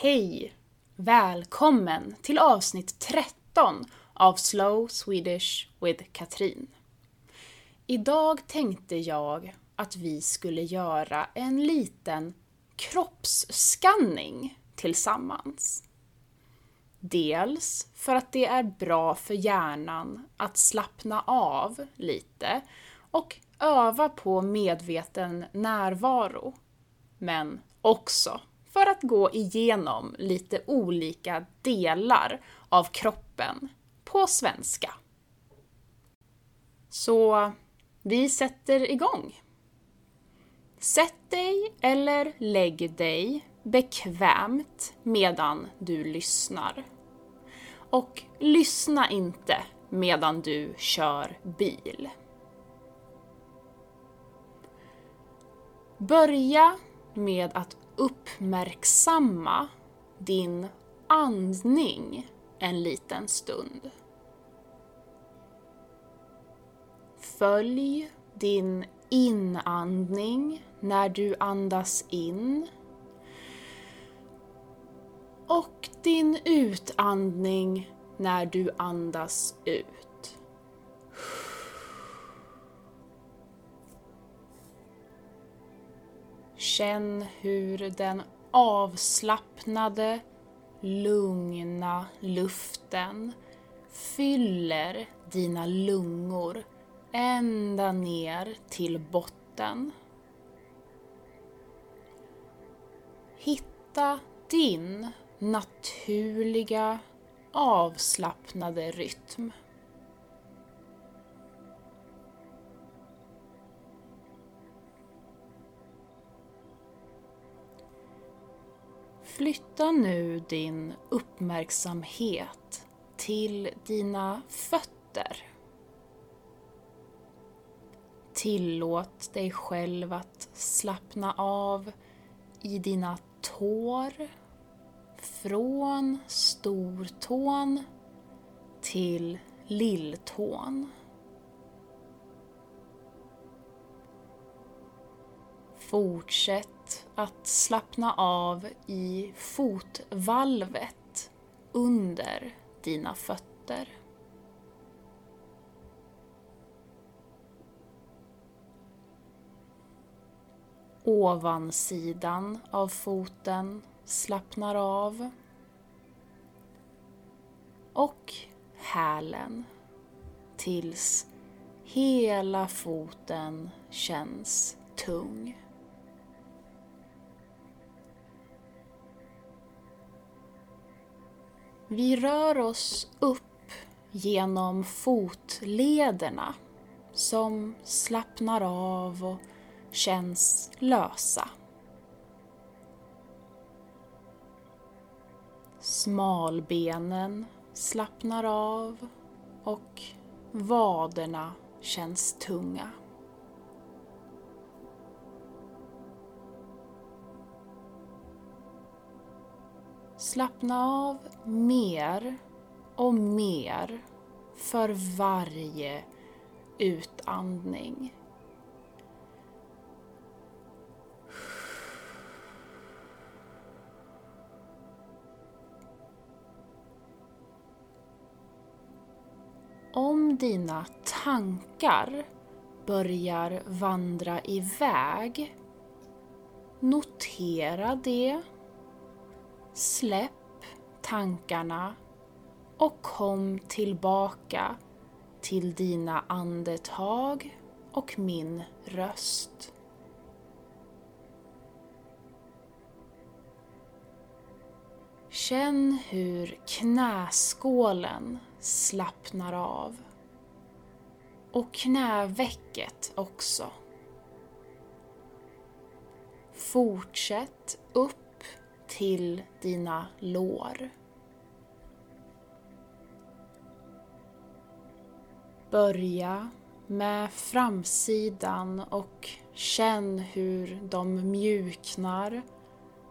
Hej! Välkommen till avsnitt 13 av Slow Swedish with Katrin. Idag tänkte jag att vi skulle göra en liten kroppsskanning tillsammans. Dels för att det är bra för hjärnan att slappna av lite och öva på medveten närvaro. Men också för att gå igenom lite olika delar av kroppen på svenska. Så vi sätter igång. Sätt dig eller lägg dig bekvämt medan du lyssnar. Och lyssna inte medan du kör bil. Börja med att uppmärksamma din andning en liten stund. Följ din inandning när du andas in och din utandning när du andas ut. Känn hur den avslappnade, lugna luften fyller dina lungor ända ner till botten. Hitta din naturliga avslappnade rytm. Flytta nu din uppmärksamhet till dina fötter. Tillåt dig själv att slappna av i dina tår från stortån till lilltån. Fortsätt att slappna av i fotvalvet under dina fötter. Ovansidan av foten slappnar av. Och hälen tills hela foten känns tung. Vi rör oss upp genom fotlederna som slappnar av och känns lösa. Smalbenen slappnar av och vaderna känns tunga. Slappna av mer och mer för varje utandning. Om dina tankar börjar vandra iväg, notera det Släpp tankarna och kom tillbaka till dina andetag och min röst. Känn hur knäskålen slappnar av. Och knävecket också. Fortsätt upp till dina lår. Börja med framsidan och känn hur de mjuknar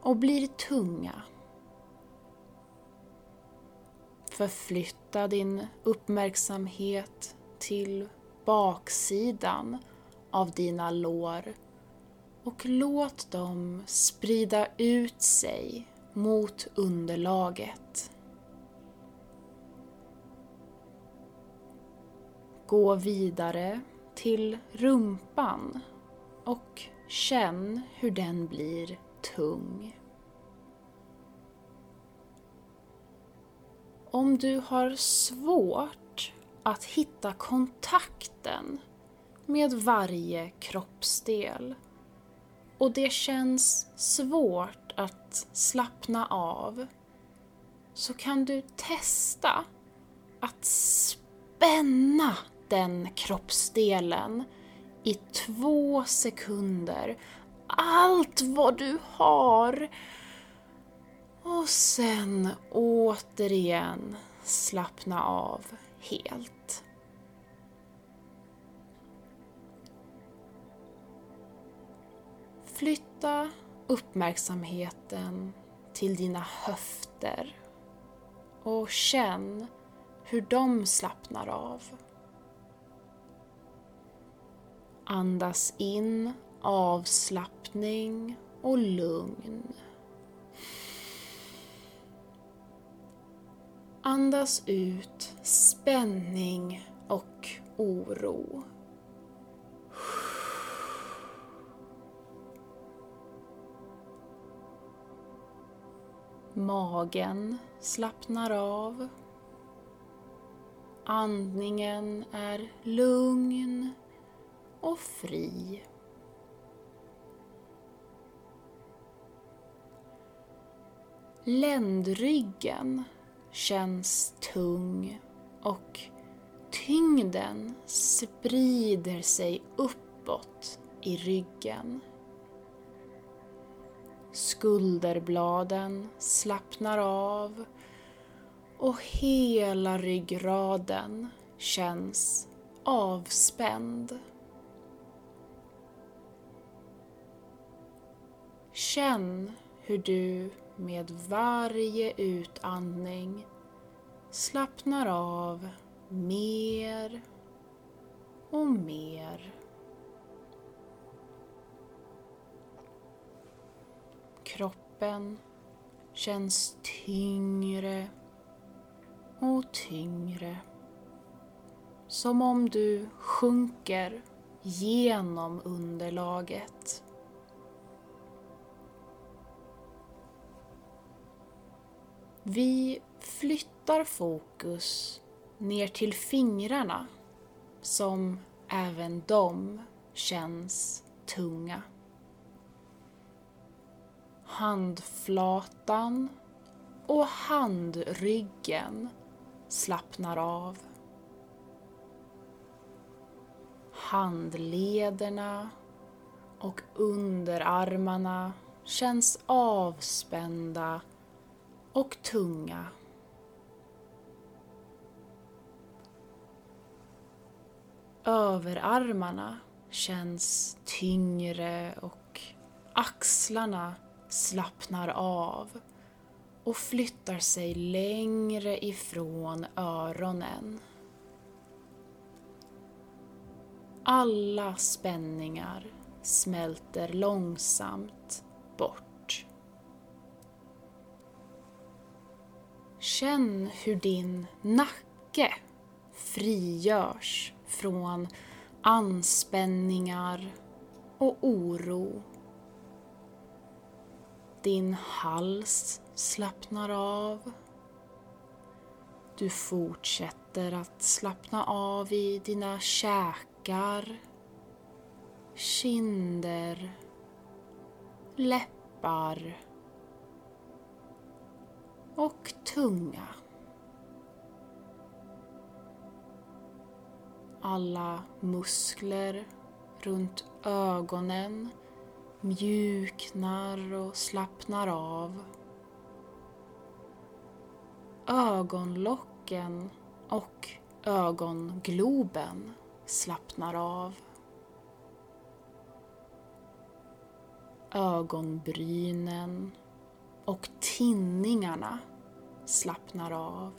och blir tunga. Förflytta din uppmärksamhet till baksidan av dina lår och låt dem sprida ut sig mot underlaget. Gå vidare till rumpan och känn hur den blir tung. Om du har svårt att hitta kontakten med varje kroppsdel och det känns svårt att slappna av så kan du testa att spänna den kroppsdelen i två sekunder. Allt vad du har. Och sen återigen slappna av helt. Flytta uppmärksamheten till dina höfter och känn hur de slappnar av. Andas in avslappning och lugn. Andas ut spänning och oro. Magen slappnar av. Andningen är lugn och fri. Ländryggen känns tung och tyngden sprider sig uppåt i ryggen. Skulderbladen slappnar av och hela ryggraden känns avspänd. Känn hur du med varje utandning slappnar av mer och mer. Kroppen känns tyngre och tyngre. Som om du sjunker genom underlaget. Vi flyttar fokus ner till fingrarna som även de känns tunga. Handflatan och handryggen slappnar av. Handlederna och underarmarna känns avspända och tunga. Överarmarna känns tyngre och axlarna slappnar av och flyttar sig längre ifrån öronen. Alla spänningar smälter långsamt bort. Känn hur din nacke frigörs från anspänningar och oro. Din hals slappnar av. Du fortsätter att slappna av i dina käkar, kinder, läppar och tunga. Alla muskler runt ögonen mjuknar och slappnar av. Ögonlocken och ögongloben slappnar av. Ögonbrynen och tinningarna slappnar av.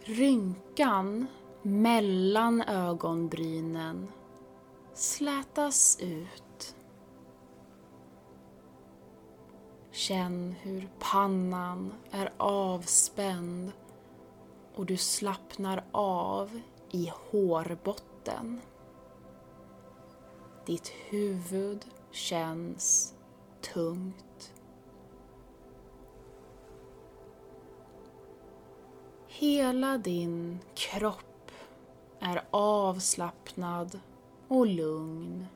Rynkan mellan ögonbrynen slätas ut. Känn hur pannan är avspänd och du slappnar av i hårbotten. Ditt huvud känns tungt. Hela din kropp är avslappnad och lugn.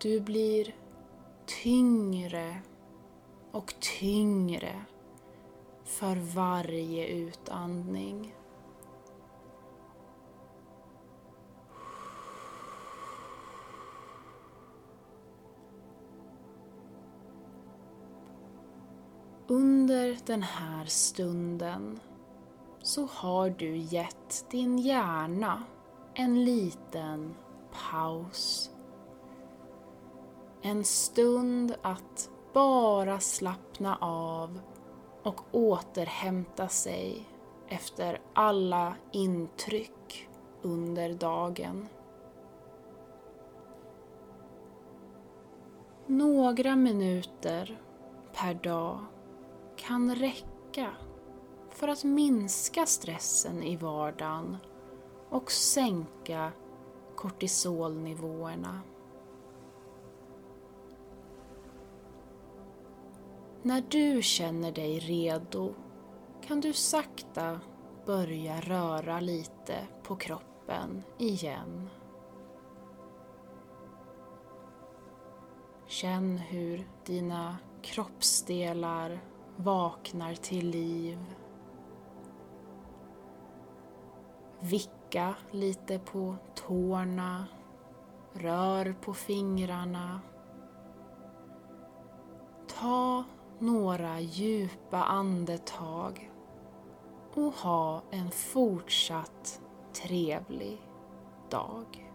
Du blir tyngre och tyngre för varje utandning. Under den här stunden så har du gett din hjärna en liten paus. En stund att bara slappna av och återhämta sig efter alla intryck under dagen. Några minuter per dag kan räcka för att minska stressen i vardagen och sänka kortisolnivåerna. När du känner dig redo kan du sakta börja röra lite på kroppen igen. Känn hur dina kroppsdelar vaknar till liv. Vicka lite på tårna, rör på fingrarna. Ta några djupa andetag och ha en fortsatt trevlig dag.